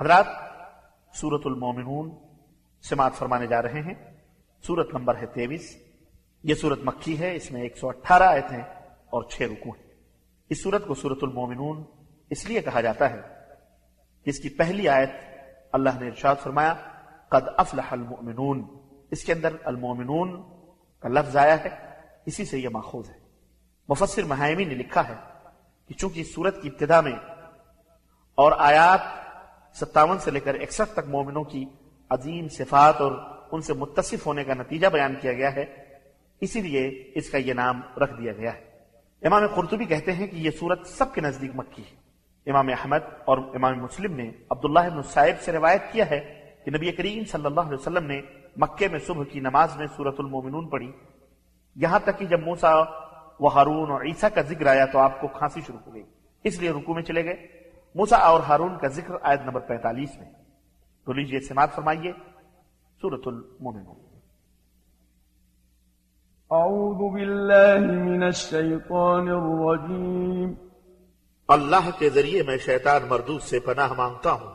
حضرات سورت المومنون سماعت فرمانے جا رہے ہیں۔ سورت نمبر ہے تیویس یہ سورت مکھی ہے، اس میں ایک سو اٹھارہ آیت ہیں اور چھ رکو ہیں۔ اس سورت کو سورت المومنون اس لیے کہا جاتا ہے اس کی پہلی آیت اللہ نے ارشاد فرمایا، قد افلح المؤمنون۔ اس کے اندر المومنون کا لفظ آیا ہے، اسی سے یہ ماخوذ ہے۔ مفسر مہائمی نے لکھا ہے کہ چونکہ اس سورت کی ابتدا میں اور آیات ستاون سے لے کر اکسٹھ تک مومنوں کی عظیم صفات اور ان سے متصف ہونے کا نتیجہ بیان کیا گیا ہے، اسی لیے اس کا یہ نام رکھ دیا گیا ہے۔ امام قرطبی کہتے ہیں کہ یہ سورت سب کے نزدیک مکی ہے۔ امام احمد اور امام مسلم نے عبداللہ بن صاحب سے روایت کیا ہے کہ نبی کریم صلی اللہ علیہ وسلم نے مکے میں صبح کی نماز میں سورت المومنون پڑھی۔ یہاں تک کہ جب موسا و ہارون اور عیسیٰ کا ذکر آیا تو آپ کو کھانسی شروع ہو گئی۔ اس لیے رکو میں چلے گئے۔ موسا اور ہارون کا ذکر آیت نمبر پینتالیس میں۔ تو لیجیے سماعت فرمائیے۔ سورت المومنون أعوذ بالله من الشيطان الرجيم اللہ کے ذریعے میں شیطان مردود سے پناہ مانگتا ہوں۔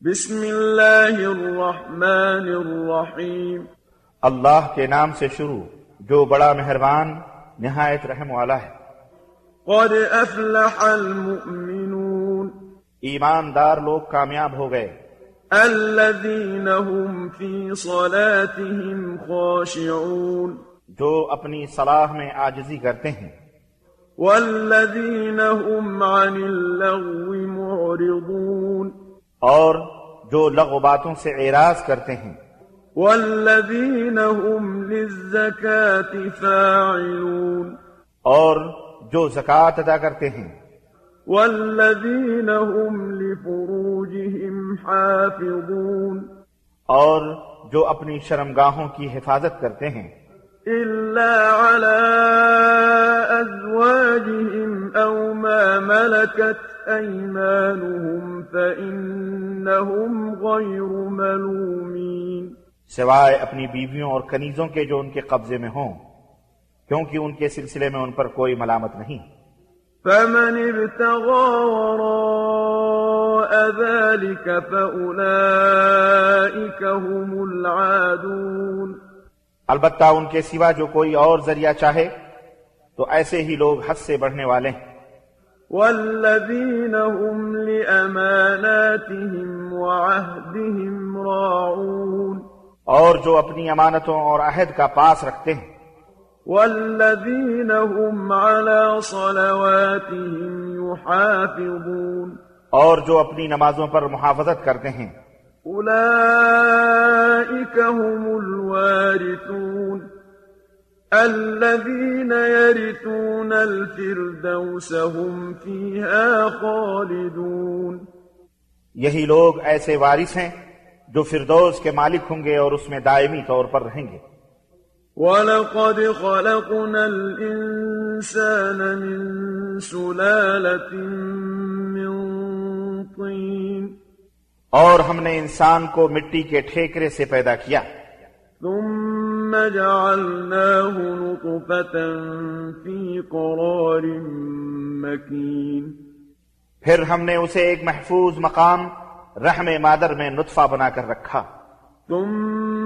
بسم الله الرحمن الرحيم اللہ کے نام سے شروع جو بڑا مہربان نہایت رحم والا ہے۔ قد أفلح المؤمنون۔ ایماندار لوگ کامیاب ہو گئے۔ الذين هم في صلاتهم خاشعون۔ جو اپنی صلاح میں آجزی کرتے ہیں۔ والذين هم عن اللغو معرضون۔ اور جو لغو باتوں سے اعراض کرتے ہیں۔ والذين هم للزكاة فاعلون۔ اور جو زکوٰۃ ادا کرتے ہیں۔ والذين هم لفروجهم حافظون اور جو اپنی شرمگاہوں کی حفاظت کرتے ہیں۔ إلا على أزواجهم أو ما ملكت أيمانهم فإنهم غير ملومين سوائے اپنی بیویوں اور کنیزوں کے جو ان کے قبضے میں ہوں کیونکہ ان کے سلسلے میں ان پر کوئی ملامت نہیں۔ فمن ابتغى وراء ذلك فأولئك هم العادون البتہ ان کے سوا جو کوئی اور ذریعہ چاہے تو ایسے ہی لوگ حد سے بڑھنے والے ہیں۔ والذين هم لأماناتهم وعهدهم راعون اور جو اپنی امانتوں اور عہد کا پاس رکھتے ہیں۔ والذين هم على صلواتهم يحافظون. اور جو اپنی نمازوں پر محافظت کرتے ہیں۔ أولئك هم الوارثون۔ الذين يرثون الفردوس هم فيها خالدون۔ یہی لوگ ایسے وارث ہیں جو فردوس کے مالک ہوں گے اور اس میں دائمی طور پر رہیں گے۔ وَلَقَدْ خَلَقْنَا الْإِنسَانَ مِنْ سُلَالَةٍ مِنْ طِينٍ اور ہم نے انسان کو مٹی کے ٹھیکرے سے پیدا کیا۔ ثم جعلناه نطفة في قرار مكين۔ پھر ہم نے اسے ایک محفوظ مقام رحم مادر میں نطفہ بنا کر رکھا۔ ثم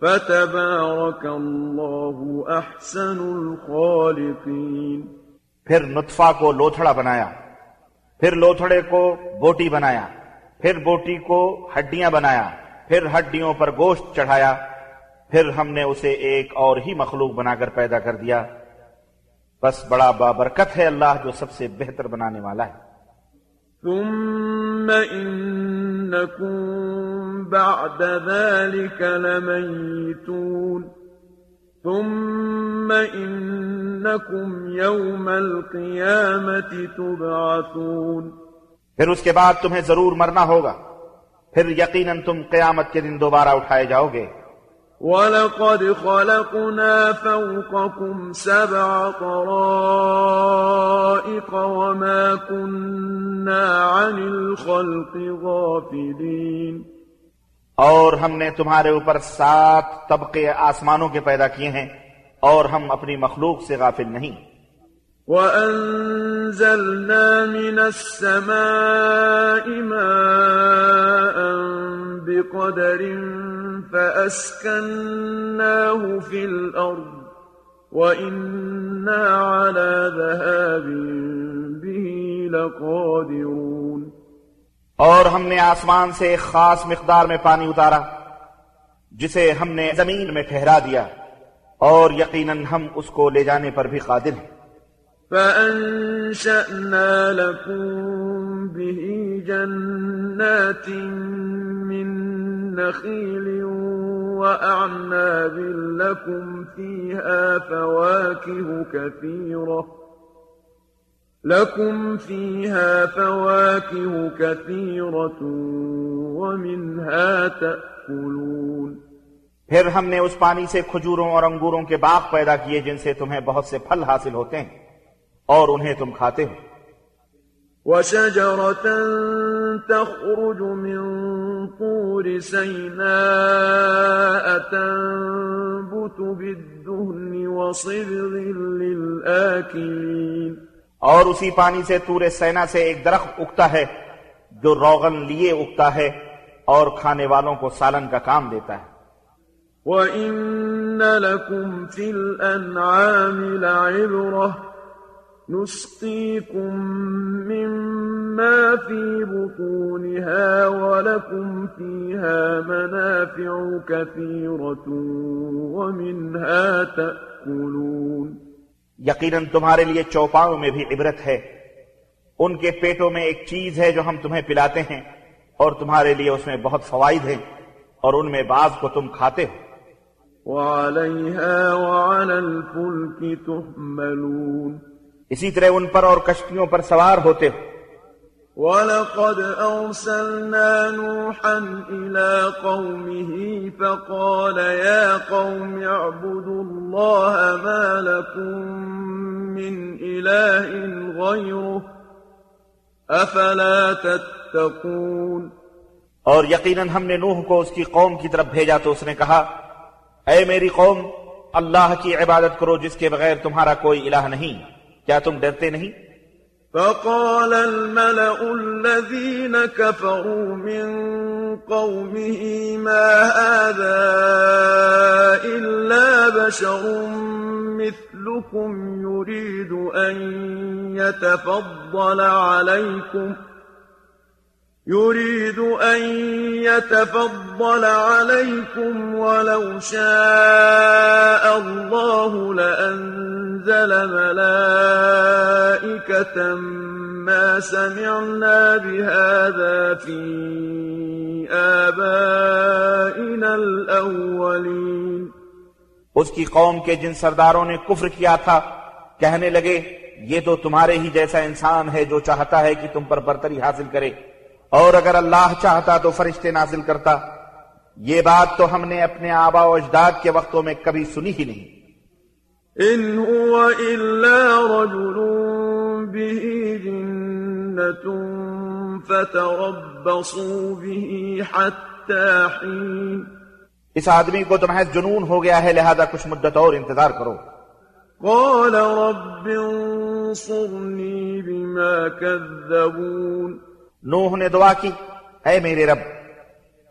فتبارك الله أحسن الخالقين. پھر نطفہ کو لوتھڑا بنایا، پھر لوتھڑے کو بوٹی بنایا، پھر بوٹی کو ہڈیاں بنایا، پھر ہڈیوں پر گوشت چڑھایا، پھر ہم نے اسے ایک اور ہی مخلوق بنا کر پیدا کر دیا۔ بس بڑا بابرکت ہے اللہ جو سب سے بہتر بنانے والا ہے۔ ثم إنكم بعد ذلك لميتون ثم إنكم يوم القيامة تبعثون پھر اس کے بعد تمہیں ضرور مرنا ہوگا۔ پھر یقیناً تم قیامت کے دن دوبارہ اٹھائے جاؤ گے۔ وَلَقَدْ خَلَقْنَا فَوْقَكُمْ سَبْعَ طَرَائِقَ وَمَا كُنَّا عَنِ الْخَلْقِ غَافِلِينَ اور ہم نے تمہارے اوپر سات طبقے آسمانوں کے پیدا کیے ہیں اور ہم اپنی مخلوق سے غافل نہیں۔ وَأَنزَلْنَا مِنَ السَّمَاءِ مَاءً بِقَدَرٍ فَأَسْكَنَّاهُ فِي الْأَرْضِ وَإِنَّا عَلَى ذَهَابٍ بِهِ لَقَادِرُونَ اور ہم نے آسمان سے ایک خاص مقدار میں پانی اتارا، جسے ہم نے زمین میں ٹھہرا دیا، اور یقیناً ہم اس کو لے جانے پر بھی قادر ہیں۔ فأنشأنا لكم به جنات من نخيل وأعناب لكم فيها فواكه كثيرة لكم فيها فواكه كثيرة ومنها تأكلون پھر ہم نے اس پانی سے کھجوروں اور انگوروں کے باغ پیدا کیے جن سے تمہیں بہت سے پھل حاصل ہوتے ہیں۔ اور انہیں تم کھاتے ہو۔ وشجرة تخرج من طور سيناء تنبت بالدهن وصبغ للآكلين۔ اور اسی پانی سے تور سینا سے ایک درخت اگتا ہے جو روغن لیے اگتا ہے اور کھانے والوں کو سالن کا کام دیتا ہے۔ وَإِنَّ لَكُمْ فِي الْأَنْعَامِ لَعِبْرَةً نسقيكم مما في بطونها ولكم فيها منافع كثيرة ومنها تأكلون. یقیناً تمہارے لیے چوپاؤں میں بھی عبرت ہے. ان کے پیٹوں میں ایک چیز ہے جو ہم تمہیں پلاتے ہیں اور تمہارے لیے اس میں بہت فوائد ہیں اور ان میں بعض کو تم کھاتے ہو۔ وعليها وعلى الفلك تحملون۔ اسی طرح ان پر اور کشتیوں پر سوار ہوتے ہو۔ وَلَقَدْ أَرْسَلْنَا نُوحًا إِلَىٰ قَوْمِهِ فَقَالَ يَا قَوْمِ اعْبُدُوا اللَّهَ مَا لَكُم مِّنْ إِلَٰهٍ غَيْرُهُ أَفَلَا تَتَّقُونَ۔ اور یقیناً ہم نے نوح کو اس کی قوم کی طرف بھیجا تو اس نے کہا اے میری قوم اللہ کی عبادت کرو جس کے بغیر تمہارا کوئی الہ نہیں۔ کیا تم ڈرتے نہیں فقال الملأ الذين كفروا من قومه ما هذا إلا بشر مثلكم يريد أن يتفضل عليكم ۖ يريد أن يتفضل عليكم ولو شاء الله لأنزل ملائكة ما سمعنا بهذا في آبائنا الأولين. اس کی قوم کے جن سرداروں نے کفر کیا تھا، کہنے لگے، یہ تو تمہارے ہی جیسا انسان ہے جو چاہتا ہے کہ تم پر برتری حاصل کرے۔ اور اگر اللہ چاہتا تو فرشتے نازل کرتا۔ یہ بات تو ہم نے اپنے آبا و اجداد کے وقتوں میں کبھی سنی ہی نہیں۔ ان هو الا رجل به جنة فتربصوا به حتى حين۔ اس آدمی کو تو محض جنون ہو گیا ہے لہذا کچھ مدت اور انتظار کرو۔ قال رب انصرني بما كذبون۔ نوح نے دعا کی اے میرے رب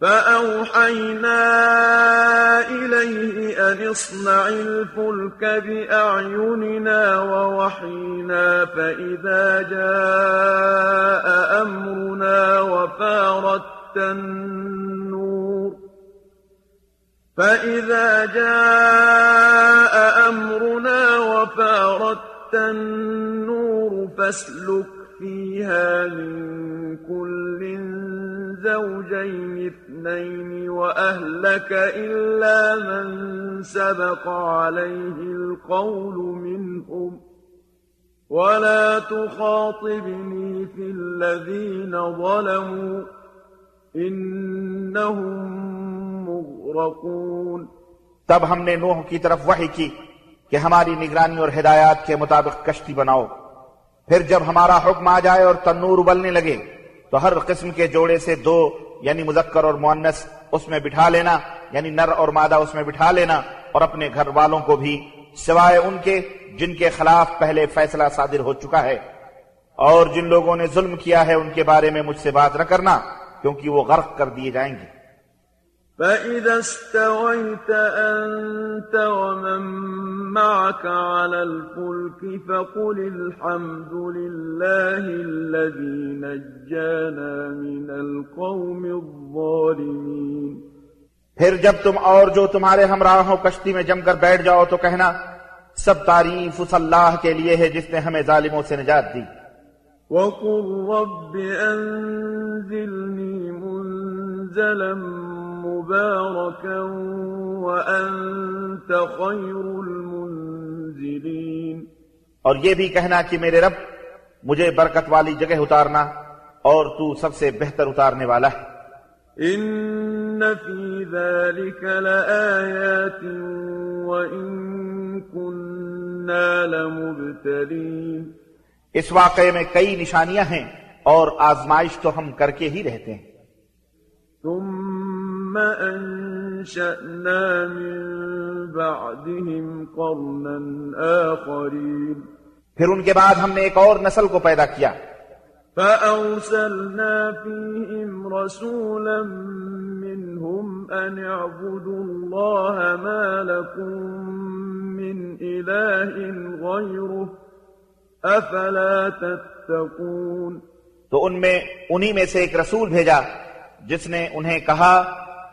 فأوحينا إليه أن اصنع الفلك بأعيننا ووحينا فإذا جاء أمرنا وَفَارَتِ النور. فإذا جاء أمرنا وَفَارَتِ النور فاسلك فيها من كل زوجين اثنين وأهلك إلا من سبق عليه القول منهم. ولا تخاطبني في الذين ظلموا إنهم مغرقون. تب ہم نے نوح کی طرف وحی کی کہ ہماری نگرانی اور ہدایات کے مطابق کشتی بناؤ۔ پھر جب ہمارا حکم آ جائے اور تنور ابلنے لگے، تو ہر قسم کے جوڑے سے دو یعنی مذکر اور مونس اس میں بٹھا لینا یعنی نر اور مادہ اس میں بٹھا لینا، اور اپنے گھر والوں کو بھی، سوائے ان کے، جن کے خلاف پہلے فیصلہ صادر ہو چکا ہے۔ اور جن لوگوں نے ظلم کیا ہے، ان کے بارے میں مجھ سے بات نہ کرنا، کیونکہ وہ غرق کر دیے جائیں گے۔ فإذا استويت أنت ومن معك على الفلك فقل الحمد لله الذي نجانا من القوم الظالمين۔ پھر جب تم اور جو تمہارے ہمراہ ہو کشتی میں جم کر بیٹھ جاؤ تو کہنا سب تعریف اس اللہ کے لیے ہے جس نے ہمیں ظالموں سے نجات دی۔ وقل رب أنزلني منزلا مباركا وأنت خير المنزلين. اور یہ بھی کہنا کہ میرے رب مجھے برکت والی جگہ اتارنا اور تو سب سے بہتر اتارنے والا ہے۔ إن في ذلك لآيات وإن كنا لمبتلين. اس واقعے میں کئی نشانیاں ہیں اور آزمائش تو ہم کر کے ہی رہتے ہیں۔ ثم أنشأنا من بعدهم قرنا آخرين. پھر ان کے بعد ہم نے ایک اور نسل کو پیدا کیا۔ فأرسلنا فيهم رسولا منهم أن اعبدوا الله ما لكم من إله غيره أفلا تتقون. تو ان میں انہی میں سے ایک رسول بھیجا جس نے انہیں کہا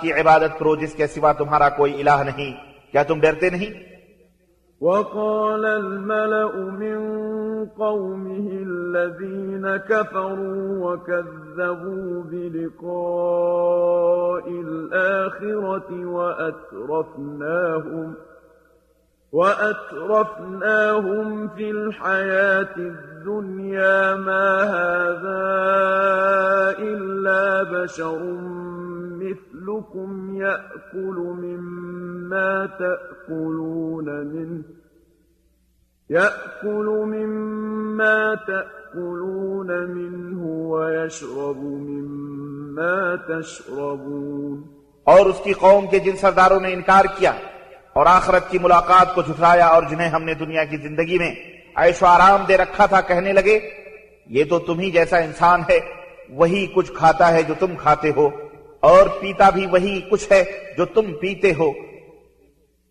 کی عبادت کرو جس کے سوا تمہارا کوئی الہ نہیں کیا تم ڈرتے نہیں وقال الملأ من قومه الذين كفروا وكذبوا بلقاء الآخرة وأترفناهم ۖ وأترفناهم في الحياة الدنيا ما هذا إلا بشر مثلكم يأكل مما تأكلون منه يأكل مما تأكلون منه ويشرب مما تشربون اور اس کی قوم کے جن سرداروں نے انکار کیا اور آخرت کی ملاقات کو جھٹلایا اور جنہیں ہم نے دنیا کی زندگی میں عیش و آرام دے رکھا تھا کہنے لگے، یہ تو تم ہی جیسا انسان ہے، وہی کچھ کھاتا ہے جو تم کھاتے ہو، اور پیتا بھی وہی کچھ ہے جو تم پیتے ہو۔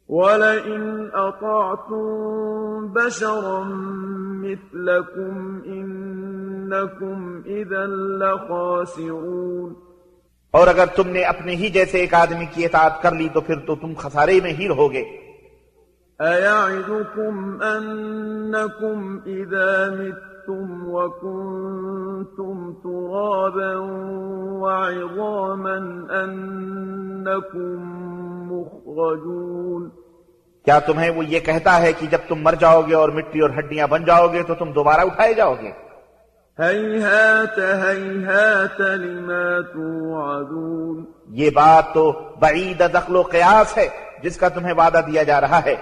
ولئن أطعتم بشرا مثلكم إنكم إذا لخاسرون اور اگر تم نے اپنے ہی جیسے ایک آدمی کی اطاعت کر لی تو پھر تو تم خسارے میں ہی رہو گے۔ أيعدكم أنكم إذا متم وكنتم ترابا وعظاما أنكم مخرجون۔ کیا تمہیں وہ یہ کہتا ہے کہ جب تم مر جاؤ گے اور مٹی اور ہڈیاں بن جاؤ گے تو تم دوبارہ اٹھائے جاؤ گے؟ لما توعدون. یہ بات تو بعید دخل و قیاس ہے جس کا تمہیں وعدہ دیا جا رہا ہے۔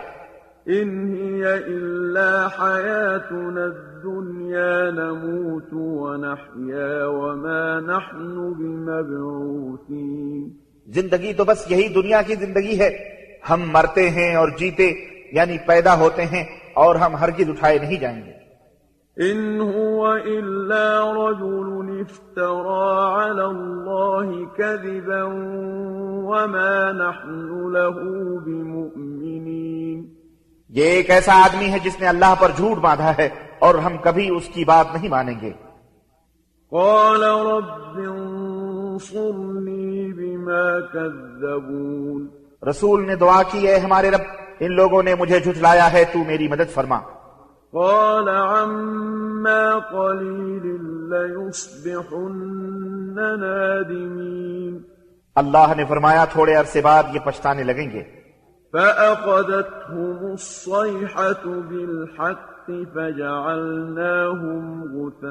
إن هي إلا حياتنا الدنيا نموت ونحيا وما نحن بمبعوثين. زندگی تو بس یہی دنیا کی زندگی ہے۔ ہم مرتے ہیں اور جیتے یعنی پیدا ہوتے ہیں اور ہم ہرگز اٹھائے نہیں جائیں گے۔ إن هو إلا رجل افترى على الله كذبا وما نحن له بمؤمنين۔ یہ ایک ایسا آدمی ہے جس نے اللہ پر جھوٹ باندھا ہے اور ہم کبھی اس کی بات نہیں مانیں گے۔ قال رب انصرني بما كذبون۔ رسول نے دعا کی ہے ہمارے رب ان لوگوں نے مجھے جھٹلایا ہے تو میری مدد فرما۔ قال عما قليل ليصبحن نادمين. اللہ نے فرمایا تھوڑے عرصے بعد یہ پچھتانے لگیں گے۔ فأخذتهم الصيحة بالحق فجعلناهم غثاء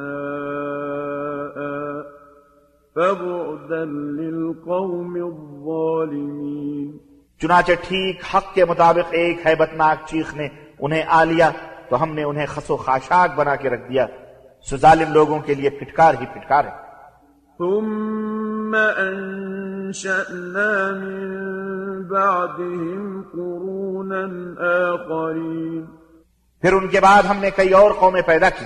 فبعدا للقوم الظالمين. چنانچہ ٹھیک حق کے مطابق ایک ہیبتناک چیخ نے انہیں آ لیا تو ہم نے انہیں خسو خاشاک بنا کے رکھ دیا۔ سو ظالم لوگوں کے لیے پھٹکار ہی پھٹکار ہے۔ ثم أنشأنا من بعدهم قرونا آخرين۔ پھر ان کے بعد ہم نے کئی اور قومیں پیدا کی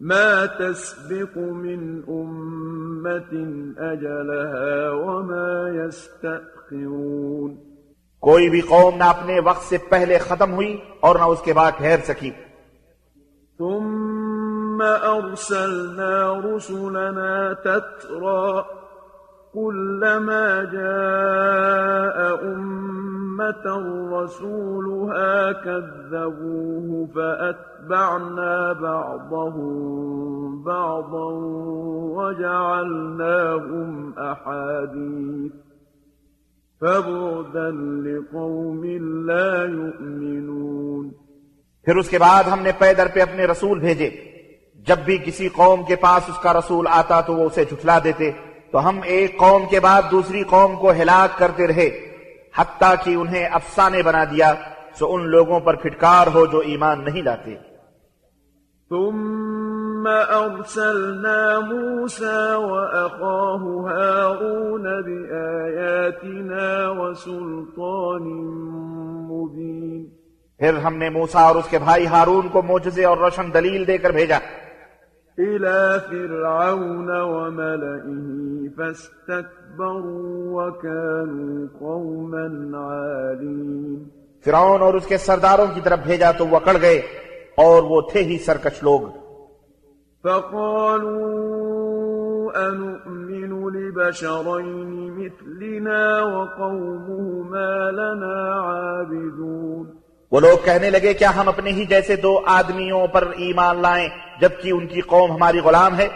ما تسبق من أمة أجلها وما يستأخرون۔ کوئی بھی قوم نہ اپنے وقت سے پہلے ختم ہوئی اور نہ اس کے بعد ٹھہر سکی ثم أرسلنا رسلنا تترا كلما جاء أمة رسولها كذبوه فأتبعنا بعضهم بعضا وجعلناهم أحاديث فبعدا لقوم لا يؤمنون. پھر اس کے بعد ہم نے پیدر پہ اپنے رسول بھیجے۔ جب بھی کسی قوم کے پاس اس کا رسول آتا تو وہ اسے جھٹلا دیتے۔ تو ہم ایک قوم کے بعد دوسری قوم کو ہلاک کرتے رہے۔ حتیٰ کہ انہیں افسانے بنا دیا۔ سو ان لوگوں پر پھٹکار ہو جو ایمان نہیں لاتے۔ ثم أرسلنا موسى وأخاه هارون بآياتنا وسلطان مبين. پھر ہم نے موسا اور اس کے بھائی ہارون کو موجزے اور روشن دلیل دے کر بھیجا۔ إلى فرعون وملئه فاستكبروا وكانوا قوما عالين. فرعون اور اس کے سرداروں کی طرف بھیجا تو وہ اکڑ گئے اور وہ تھے ہی سرکش لوگ۔ فقالوا أنؤمن لبشرين مثلنا وقومهما لنا عابدون وہ لوگ کہنے لگے کیا ہم اپنے ہی جیسے دو آدمیوں پر ایمان لائیں جبکہ ان کی قوم ہماری غلام ہے؟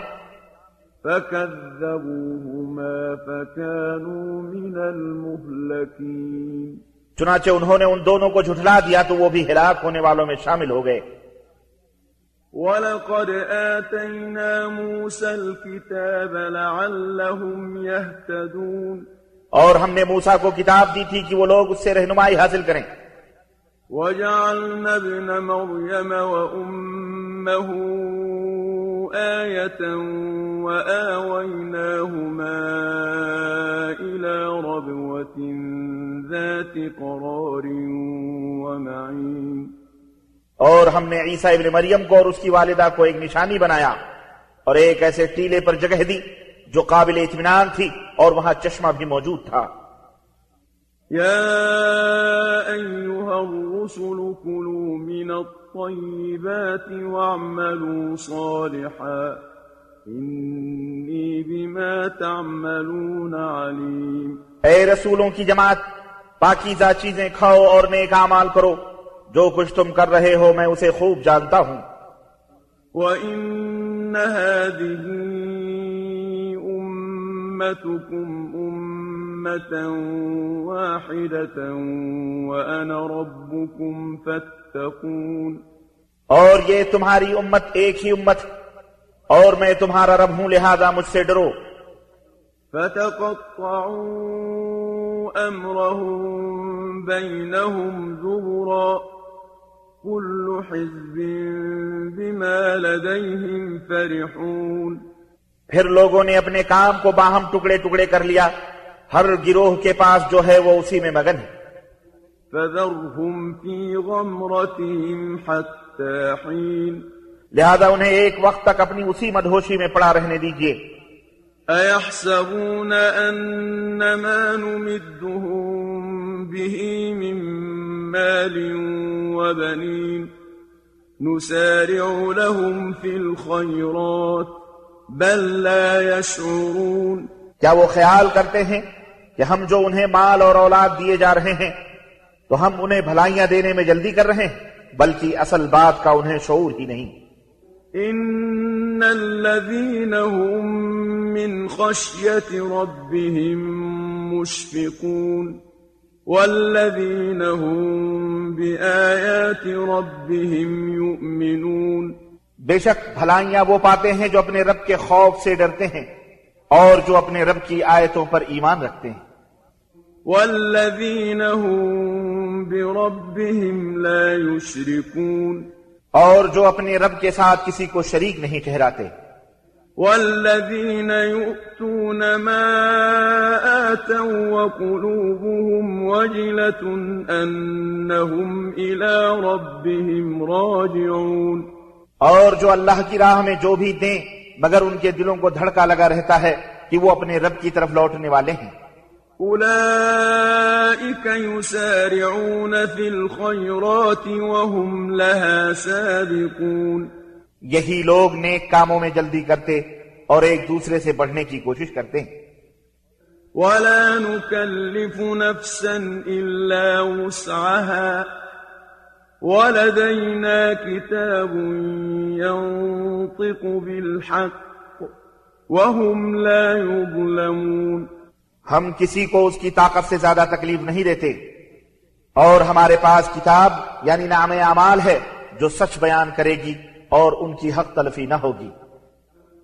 فكذبوهما فكانوا من المهلكين چنانچہ انہوں نے ان دونوں کو جھٹلا دیا تو وہ بھی ہلاک ہونے والوں میں شامل ہو گئے۔ ولقد آتينا موسى الكتاب لعلهم يهتدون اور ہم نے موسا کو کتاب دی تھی کہ وہ لوگ اس سے رہنمائی حاصل کریں۔ وجعلنا ابن مريم وأمه آية وآويناهما إلى ربوة ذات قرار ومعين اور ہم نے عیسیٰ ابن مریم کو اور اس کی والدہ کو ایک نشانی بنایا اور ایک ایسے ٹیلے پر جگہ دی جو قابل اطمینان تھی اور وہاں چشمہ بھی موجود تھا۔ يا أيها الرسل كلوا من الطيبات واعملوا صالحا إني بما تعملون عليم اے رسولوں کی جماعت پاکیزہ چیزیں کھاؤ اور نیک اعمال کرو۔ جو کچھ تم کر رہے ہو میں اسے خوب جانتا ہوں۔ وإن هذه أمتكم أمة واحدة وأنا ربكم فاتقون۔ اور یہ تمہاری امت ایک ہی امت اور میں تمہارا رب ہوں لہذا مجھ سے ڈرو۔ فتقطعوا أمرهم بينهم زبرا۔ كل حزب بما لديهم فرحون۔ پھر لوگوں نے اپنے کام کو باہم ٹکڑے ٹکڑے کر لیا۔ ہر گروہ کے پاس جو ہے وہ اسی میں مگن ہے۔ فذرهم في غمرتهم حتى حين۔ لہذا انہیں ایک وقت تک اپنی اسی مدہوشی میں پڑا رہنے دیجیے۔ أيحسبون أن ما نمدهم به من مال وبنين نسارع لهم في الخيرات بل لا يشعرون کیا وہ خیال کرتے ہیں کہ ہم جو انہیں مال اور اولاد دیے جا رہے ہیں تو ہم انہیں بھلائیاں دینے میں جلدی کر رہے ہیں، بلکہ اصل بات کا انہیں شعور ہی نہیں۔ إن الذين هم من خشية ربهم مشفقون والذين هم بآيات ربهم يؤمنون بے شک بھلائیاں وہ پاتے ہیں جو اپنے رب کے خوف سے ڈرتے ہیں اور جو اپنے رب کی آیتوں پر ایمان رکھتے ہیں۔ والذين هم بربهم لا يشركون اور جو اپنے رب کے ساتھ کسی کو شریک نہیں ٹھہراتے۔ والذين يؤتون ما آتوا وقلوبهم وجلة أنهم إلى ربهم راجعون۔ اور جو اللہ کی راہ میں جو بھی دیں مگر ان کے دلوں کو دھڑکا لگا رہتا ہے کہ وہ اپنے رب کی طرف لوٹنے والے ہیں۔ أولئك يسارعون في الخيرات وهم لها سابقون. یہی لوگ نیک کاموں میں جلدی کرتے اور ایک دوسرے سے بڑھنے کی کوشش کرتے ہیں۔ ولا نكلف نفسا إلا وسعها ولدينا كتاب ينطق بالحق وهم لا يظلمون ہم کسی کو اس کی طاقت سے زیادہ تکلیف نہیں دیتے۔ اور ہمارے پاس کتاب یعنی نام اعمال ہے جو سچ بیان کرے گی اور ان کی حق تلفی نہ ہوگی۔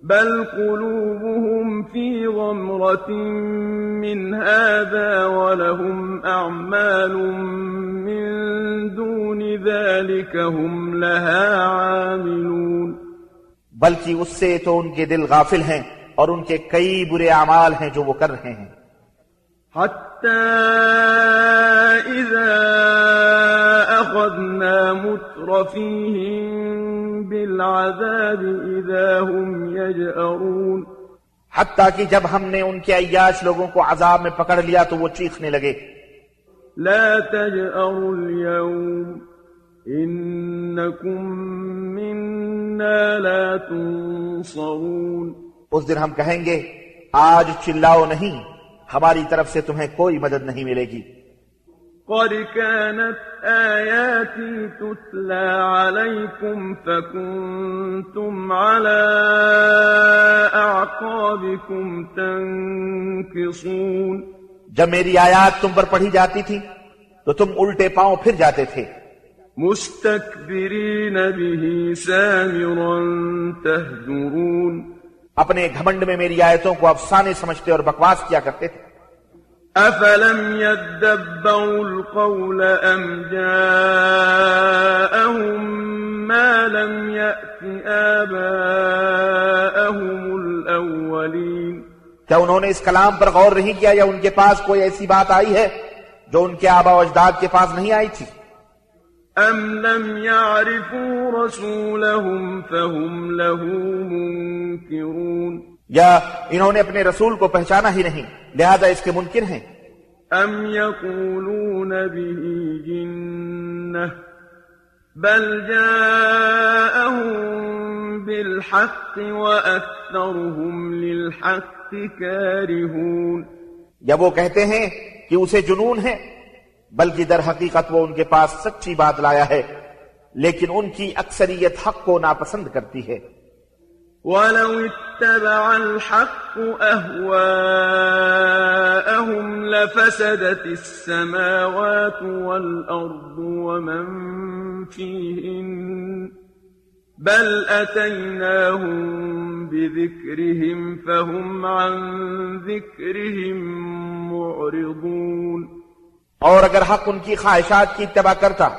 بل قلوبهم في غمرة من هذا ولهم أعمال من دون ذلك هم لها عاملون۔ بلکہ اس سے تو ان کے دل غافل ہیں اور ان کے کئی برے اعمال ہیں جو وہ کر رہے ہیں۔ حتى إذا أخذنا مترفيهم بالعذاب إذا هم يجأرون. حتیٰ کہ جب ہم نے ان کے عیاش لوگوں کو عذاب میں پکڑ لیا تو وہ چیخنے لگے۔ لا تجأروا اليوم إنكم منا لا تنصرون. اس دن ہم کہیں گے آج چلاؤ نہیں۔ ہماری طرف سے تمہیں کوئی مدد نہیں ملے گی۔ قد كانت آياتي تتلى عليكم فكنتم على أعقابكم تنكصون۔ جب میری آیات تم پر پڑھی جاتی تھی تو تم الٹے پاؤں پھر جاتے تھے۔ مستكبرين به سامرا تهجرون۔ اپنے گھمنڈ میں میری آیتوں کو افسانے سمجھتے اور بکواس کیا کرتے تھے۔ أفلم يدبروا القول أم جاءهم ما لم يأت آباءهم الأولين۔ کیا انہوں نے اس کلام پر غور نہیں کیا یا ان کے پاس کوئی ایسی بات آئی ہے جو ان کے آبا و اجداد کے پاس نہیں آئی تھی؟ أم لم يعرفوا رسولهم فهم له منكرون یا انہوں نے اپنے رسول کو پہچانا ہی نہیں لہذا اس کے منکر ہیں؟ أم يقولون به جنة بل جاءهم بالحق وأكثرهم للحق كارهون یا وہ کہتے ہیں کہ اسے جنون ہے بلکہ در حقیقت وہ ان کے پاس سچی بات لایا ہے، لیکن ان کی اکثریت حق کو ناپسند کرتی ہے۔ ولو اتبع الحق أهواءهم لفسدت السماوات والأرض ومن فيهن بل أتيناهم بذكرهم فهم عن ذكرهم معرضون اور اگر حق ان کی خواہشات کی اتباع کرتا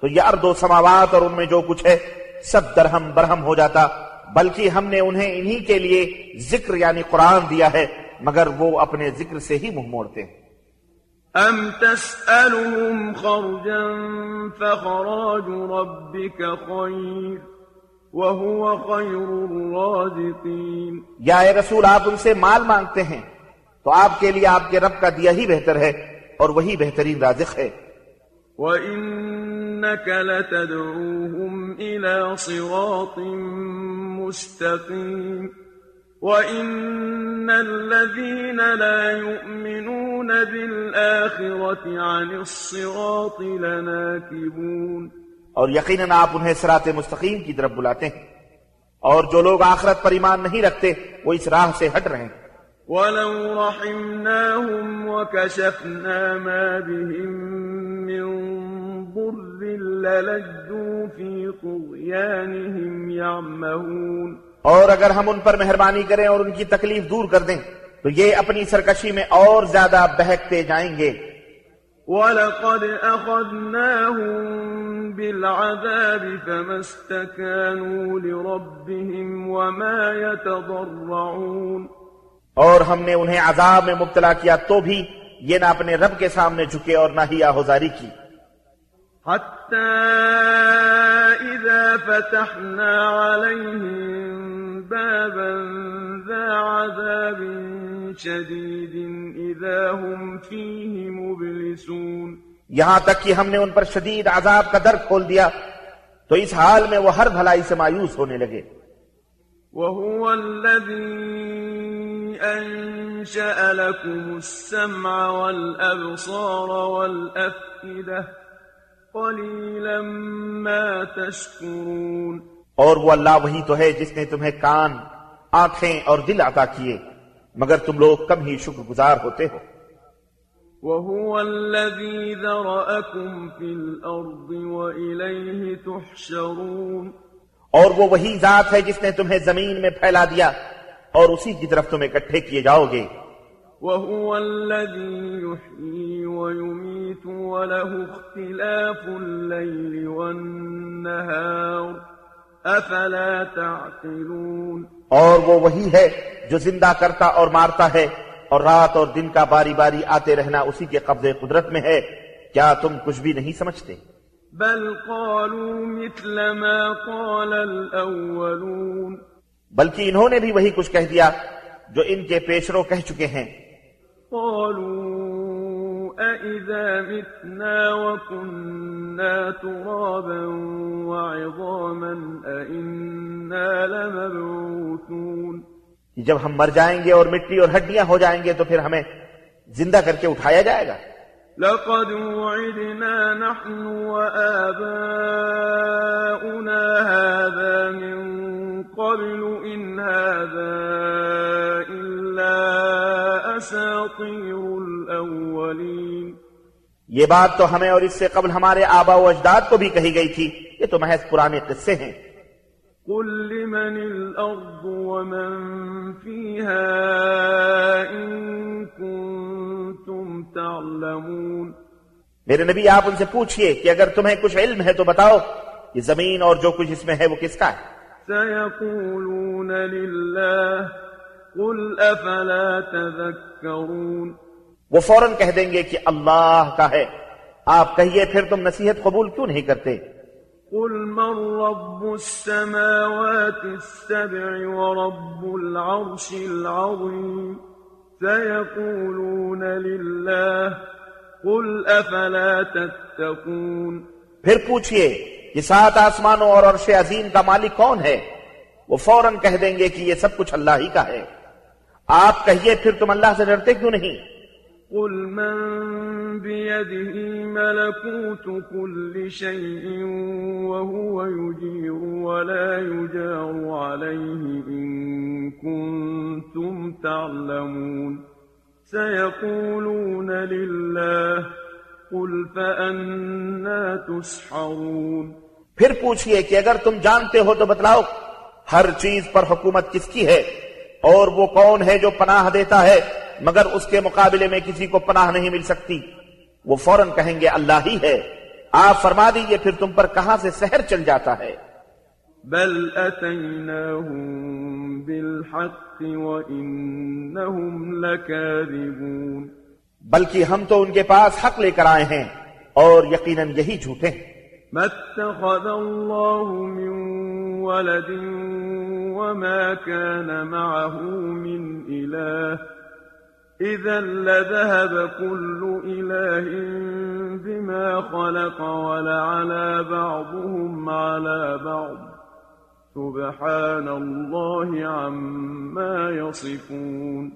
تو یہ ارد و سماوات اور ان میں جو کچھ ہے سب درہم برہم ہو جاتا۔ بلکہ ہم نے انہیں انہی کے لیے ذکر یعنی قرآن دیا ہے مگر وہ اپنے ذکر سے ہی منہ موڑتے ہیں۔ أم تسألهم خرجا فخراج ربك خير وهو خير الرازقين۔ یا اے رسول آپ ان سے مال مانگتے ہیں تو آپ کے لیے آپ کے رب کا دیا ہی بہتر ہے۔ اور وہی بہترین رازق ہے۔ وإنك لتدعوهم إلى صراط مستقيم وإن الذين لا يؤمنون بالآخرة عن الصراط لناكبون اور یقیناً آپ انہیں سرات مستقیم کی طرف بلاتے ہیں۔ اور جو لوگ آخرت پر ایمان نہیں رکھتے وہ اس راہ سے ہٹ رہے ہیں۔ ولو رحمناهم وكشفنا ما بهم من ضر للجوا في طغيانهم يعمهون اور اگر ہم ان پر مہربانی کریں اور ان کی تکلیف دور کر دیں تو یہ اپنی سرکشی میں اور زیادہ بہکتے جائیں گے۔ وَلَقَدْ أَخَذْنَاهُمْ بِالْعَذَابِ فَمَا اسْتَكَانُوا لِرَبِّهِمْ وَمَا يَتَضَرَّعُونَ اور ہم نے انہیں عذاب میں مبتلا کیا تو بھی یہ نہ اپنے رب کے سامنے جھکے اور نہ ہی آہوزاری کی۔ حتى إذا فتحنا عليهم بابا ذا عذاب شديد إذا هم فيه مبلسون۔ یہاں تک کہ ہم نے ان پر شدید عذاب کا در کھول دیا تو اس حال میں وہ ہر بھلائی سے مایوس ہونے لگے۔ وهو الذي أنشأ لكم السمع والأبصار والأفئدة قليلا ما تشكرون. اور وہ اللہ وہی تو ہے جس نے تمہیں کان آنکھیں اور دل عطا کیے مگر تم لوگ کم ہی شکر گزار ہوتے ہو۔ وهو الذي ذرأكم في الأرض وإليه تحشرون. اور وہ وہی ذات ہے جس نے تمہیں زمین میں پھیلا دیا اور اسی کی طرف تم اکٹھے کیے جاؤ گے۔ وهو الذي يحيي ويميت وله اختلاف الليل والنهار أفلا تعقلون اور وہ وہی ہے جو زندہ کرتا اور مارتا ہے اور رات اور دن کا باری باری آتے رہنا اسی کے قبضے قدرت میں ہے۔ کیا تم کچھ بھی نہیں سمجھتے؟ بل قالوا مثل ما قال الأولون۔ بلکہ انہوں نے بھی وہی کچھ کہہ دیا جو ان کے پیشرو کہہ چکے ہیں۔ قالوا أئذا متنا وكنا ترابا وعظاما أئنا لمبعوثون۔ جب ہم مر جائیں گے اور مٹی اور ہڈیاں ہو جائیں گے تو پھر ہمیں زندہ کر کے اٹھایا جائے گا۔ لقد وعدنا نحن وآباؤنا هذا من قبل إن هذا إلا أساطير الأولين. یہ بات تو ہمیں اور اس سے قبل ہمارے آبا و اجداد کو بھی کہی گئی تھی یہ تو محض پرانے قصے ہیں۔ قل لمن الأرض ومن فيها إن كنت كنتم تعلمون۔ میرے نبی آپ ان سے پوچھئے کہ اگر تمہیں کچھ علم ہے تو بتاؤ یہ زمین اور جو کچھ اس میں ہے وہ کس کا ہے۔ سيقولون لله قل أفلا تذكرون۔ وہ فوراً کہہ دیں گے کہ اللہ کا ہے۔ آپ کہیے پھر تم نصیحت قبول کیوں نہیں کرتے؟ قل من رب السماوات السبع ورب العرش العظيم۔ سيقولون لله قل أفلا تتقون پھر پوچھئے، یہ سات آسمانوں اور عرش عظیم کا مالک کون ہے؟ وہ فوراً کہہ دیں گے کہ یہ سب کچھ اللہ ہی کا ہے۔ آپ کہیے، پھر تم اللہ سے ڈرتے کیوں نہیں؟ قل من بيده ملكوت كل شيء وهو يجير ولا يجار عليه إن كنتم تعلمون سيقولون لله قل فأنا تسحرون پھر پوچھئے کہ اگر تم جانتے ہو تو بتلاؤ، ہر چیز پر حکومت کس کی ہے؟ اور وہ کون ہے جو پناہ دیتا ہے؟ مگر اس کے مقابلے میں کسی کو پناہ نہیں مل سکتی۔ وہ فوراً کہیں گے اللہ ہی ہے۔ آپ فرما دیجیے پھر تم پر کہاں سے سحر چل جاتا ہے؟ بل أتيناهم بالحق وإنهم لكاذبون بلکہ ہم تو ان کے پاس حق لے کر آئے ہیں اور یقیناً یہی جھوٹے ہیں۔ ما اتخذ الله من ولد وما كان معه من إله إذا لذهب كل إله بما خلق ولعلى بعضهم على بعض. سبحان الله عما يصفون.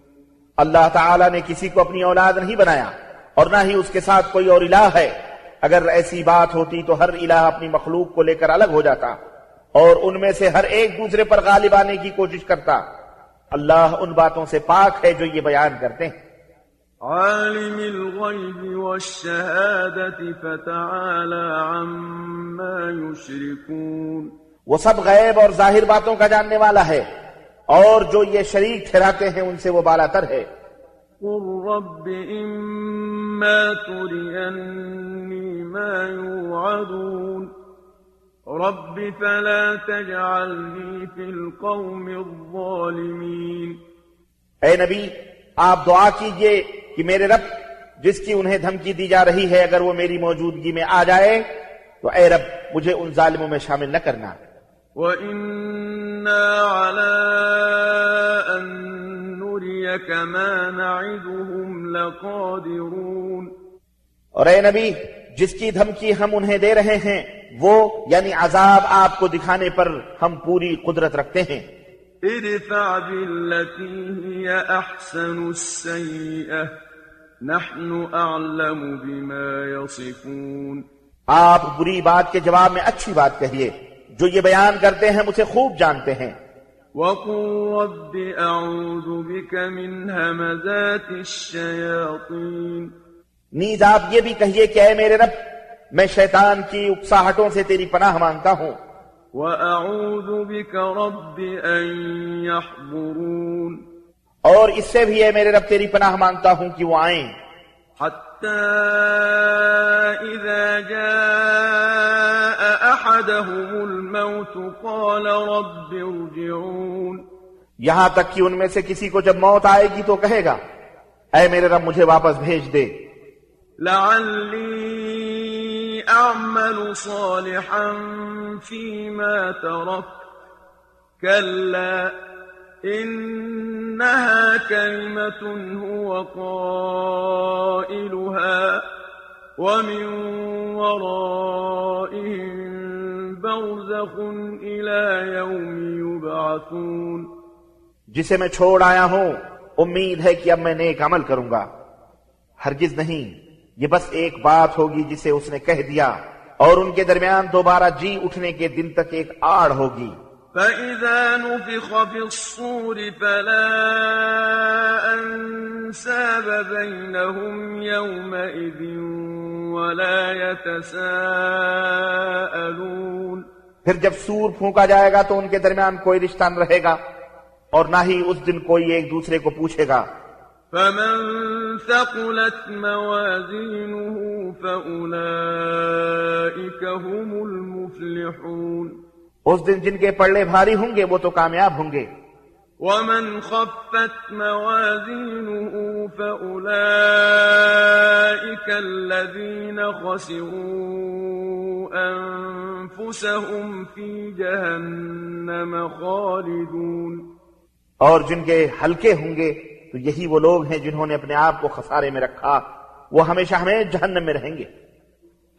اللہ تعالیٰ نے کسی کو اپنی اولاد نہیں بنایا اور نہ ہی اس کے ساتھ کوئی اور الہ ہے۔ اگر ایسی بات ہوتی تو ہر الہ اپنی مخلوق کو لے کر الگ ہو جاتا اور ان میں سے ہر ایک دوسرے پر غالب آنے کی کوشش کرتا۔ اللہ ان باتوں سے پاک ہے جو یہ بیان کرتے ہیں۔ عالم الغيب والشهادة فتعالى عما يشركون وہ سب غیب اور ظاہر باتوں کا جاننے والا ہے اور جو یہ شریک ٹھہراتے ہیں ان سے وہ بالا تر ہے۔ قل رب إما تريني ما يوعدون رب فلا تجعلني في القوم الظالمين. اے نبی آپ دعا کیجیے کہ میرے رب جس کی انہیں دھمکی دی جا رہی ہے اگر وہ میری موجودگی میں آ جائے تو اے رب مجھے ان ظالموں میں شامل نہ کرنا۔ وَإِنَّا عَلَىٰ أَن نُّرِيَكَ مَا نَعِدُهُمْ لَقَادِرُونَ۔ اور اے نبی جس کی دھمکی ہم انہیں دے رہے ہیں وہ یعنی عذاب آپ کو دکھانے پر ہم پوری قدرت رکھتے ہیں۔ ادفع بالتي هي أحسن السيئة نحن أعلم بما يصفون۔ آپ بری بات کے جواب میں اچھی بات کہیے جو یہ بیان کرتے ہیں مجھے خوب جانتے ہیں۔ وقل رب أعوذ بك من همزات الشياطين۔ نیز آپ یہ بھی کہیے کہ اے میرے رب میں شیطان کی اکساہٹوں سے تیری پناہ مانگتا ہوں۔ وأعوذ بك رب أن يحضرون۔ اور اس سے بھی اے میرے رب تیری پناہ مانگتا ہوں کہ وہ آئیں۔ حتى إذا جاء أحدهم الموت قال رب ارجعون۔ یہاں تک کہ ان میں سے کسی کو جب موت آئے گی تو کہے گا اے میرے رب مجھے واپس بھیج دے۔ لعلي أعمل صالحا فيما ترك. كلا إنها كلمة هو قائلها ومن ورائهم برزخ إلى يوم يبعثون. جسے میں چھوڑ آیا ہوں امید ہے کہ اب میں نیک عمل کروں گا۔ ہرگز نہیں۔ یہ بس ایک بات ہوگی جسے اس نے کہہ دیا اور ان کے درمیان دوبارہ جی اٹھنے کے دن تک ایک آڑ ہوگی۔ فإذا نفخ في الصور فلا أنساب بينهم يومئذ ولا يتساءلون۔ پھر جب سور پھونکا جائے گا تو ان کے درمیان کوئی رشتہ نہ رہے گا اور نہ ہی اس دن کوئی ایک دوسرے کو پوچھے گا۔ فمن ثقلت موازينه فأولئك هم المفلحون. اس دن جن کے پڑے بھاری ہوں گے وہ تو کامیاب ہوں گے ومن خفت موازينه فأولئك الذين خسروا أنفسهم في جهنم خالدون. اور جن کے ہلکے ہوں گے تو یہی وہ لوگ ہیں جنہوں نے اپنے آپ کو خسارے میں رکھا۔ وہ ہمیشہ ہمیں جہنم میں رہیں گے۔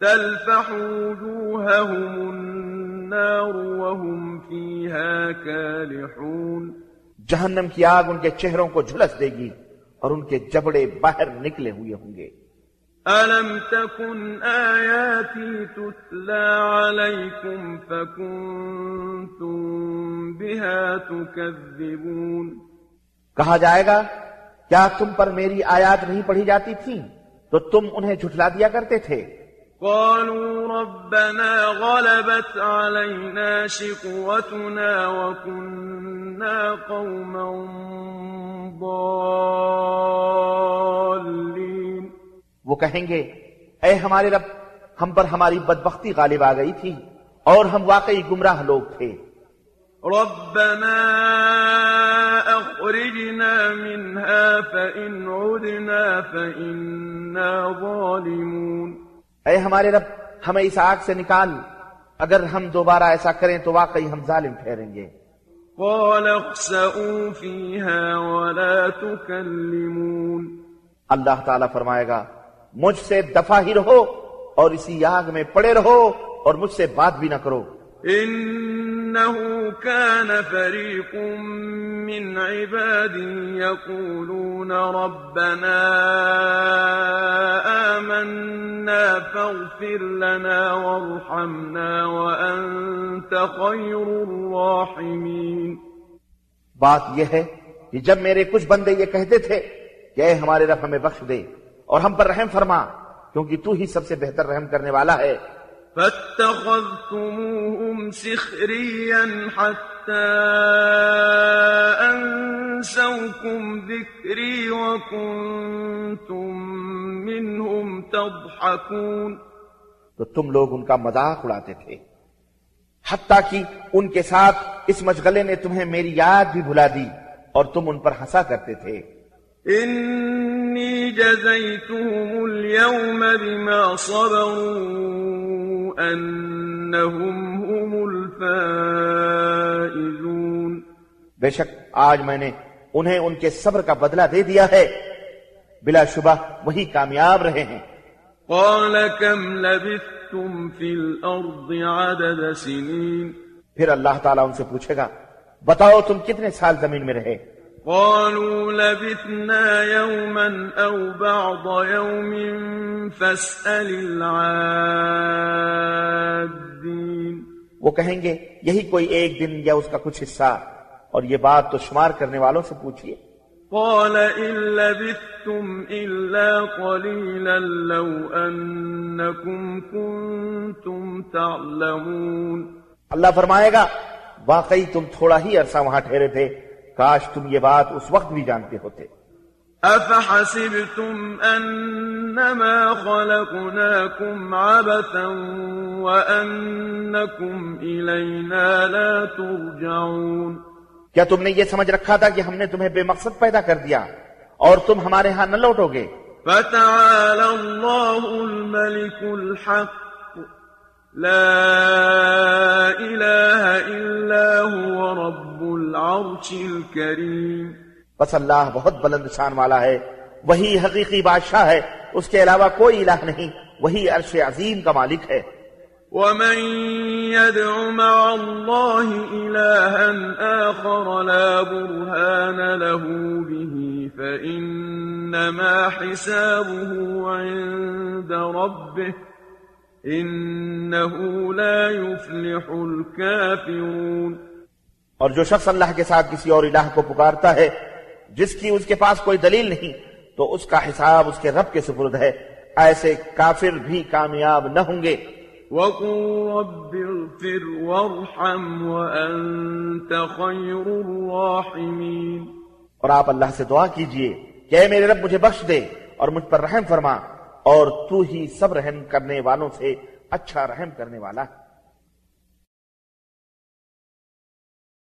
تلفح وجوههم النار وهم فيها كالحون جہنم کی آگ ان کے چہروں کو جھلس دے گی اور ان کے جبڑے باہر نکلے ہوئے ہوں گے۔ ألم تكن آياتي تتلى عليكم فكنتم بها تكذبون کہا جائے گا کیا تم پر میری آیات نہیں پڑھی جاتی تھی تو تم انہیں جھٹلا دیا کرتے تھے۔ قالوا ربنا غلبت علينا شقوتنا وكنا قوما ضالين۔ وہ کہیں گے اے ہمارے رب ہم پر ہماری بدبختی غالب آ گئی تھی اور ہم واقعی گمراہ لوگ تھے۔ ربنا أخرجنا منها فإن عدنا فإنا ظالمون اے ہمارے رب ہمیں اس آگ سے نکال اگر ہم دوبارہ ایسا کریں تو واقعی ہم ظالم ٹھہریں گے۔ قال اخسئوا فيها ولا تكلمون اللہ تعالیٰ فرمائے گا مجھ سے دفع ہی رہو اور اسی آگ میں پڑے رہو اور مجھ سے بات بھی نہ کرو۔ إنه كان فريق من عبادي يقولون ربنا آمنا فاغفر لنا وارحمنا وأنت خير الراحمين. بات یہ ہے کہ جب میرے کچھ بندے یہ کہتے تھے کہ اے ہمارے رب ہمیں بخش دے اور ہم پر رحم فرما، کیونکہ تو ہی سب سے بہتر رحم کرنے والا ہے فاتخذتموهم سخريا حتى أنسوكم ذكري وكنتم منهم تضحكون تو تم لوگ ان کا مذاق اڑاتے تھے۔ حتیٰ کہ ان کے ساتھ اس مشغلے نے تمہیں میری یاد بھی بھلا دی اور تم ان پر ہنسا کرتے تھے۔ إني جزيتهم اليوم بما صبروا أنهم هم الفائزون بے شک آج میں نے انہیں ان کے صبر کا بدلہ دے دیا ہے۔ بلا شبہ وہی کامیاب رہے ہیں۔ قال كم لبثتم في الأرض عدد سنين پھر اللہ تعالیٰ ان سے پوچھے گا بتاؤ تم کتنے سال زمین میں رہے؟ قالوا لبثنا يوما أو بعض يوم فاسأل العادين. وہ کہیں گے یہی کوئی ایک دن یا اس کا کچھ حصہ۔ اور یہ بات تو شمار کرنے والوں سے پوچھئے۔ قال إن لبثتم إلا قليلا لو أنكم كنتم تعلمون. اللہ فرمائے گا واقعی تم تھوڑا ہی عرصہ وہاں ٹھہرے تھے۔ کاش تم یہ بات اس وقت بھی جانتے ہوتے۔ أفحسبتم أنما خلقناكم عبثا وأنكم إلينا لا ترجعون۔ کیا تم نے یہ سمجھ رکھا تھا کہ ہم نے تمہیں بے مقصد پیدا کر دیا اور تم ہمارے ہاں نہ لوٹو گے؟ فتعالى الله الملك الحق۔ لا إله إلا هو رب العرش الكريم. بس اللہ بہت بلند شان والا ہے وہی حقیقی بادشاہ ہے اس کے علاوہ کوئی الہ نہیں وہی عرش عظیم کا مالک ہے۔ ومن يدع مع الله إلها آخر لا برهان له به فإنما حسابه عند ربه إنه لا يفلح الكافرون۔ اور جو شخص اللہ کے ساتھ کسی اور الہ کو پکارتا ہے جس کی اس کے پاس کوئی دلیل نہیں تو اس کا حساب اس کے رب کے سپرد ہے۔ ایسے کافر بھی کامیاب نہ ہوں گے۔ وقل رب اغفر وارحم وأنت خير الراحمين۔ اور آپ اللہ سے دعا کیجیے کہ اے میرے رب مجھے بخش دے اور مجھ پر رحم فرما۔ اور تو ہی سب رحم کرنے والوں سے اچھا رحم کرنے والا ہے۔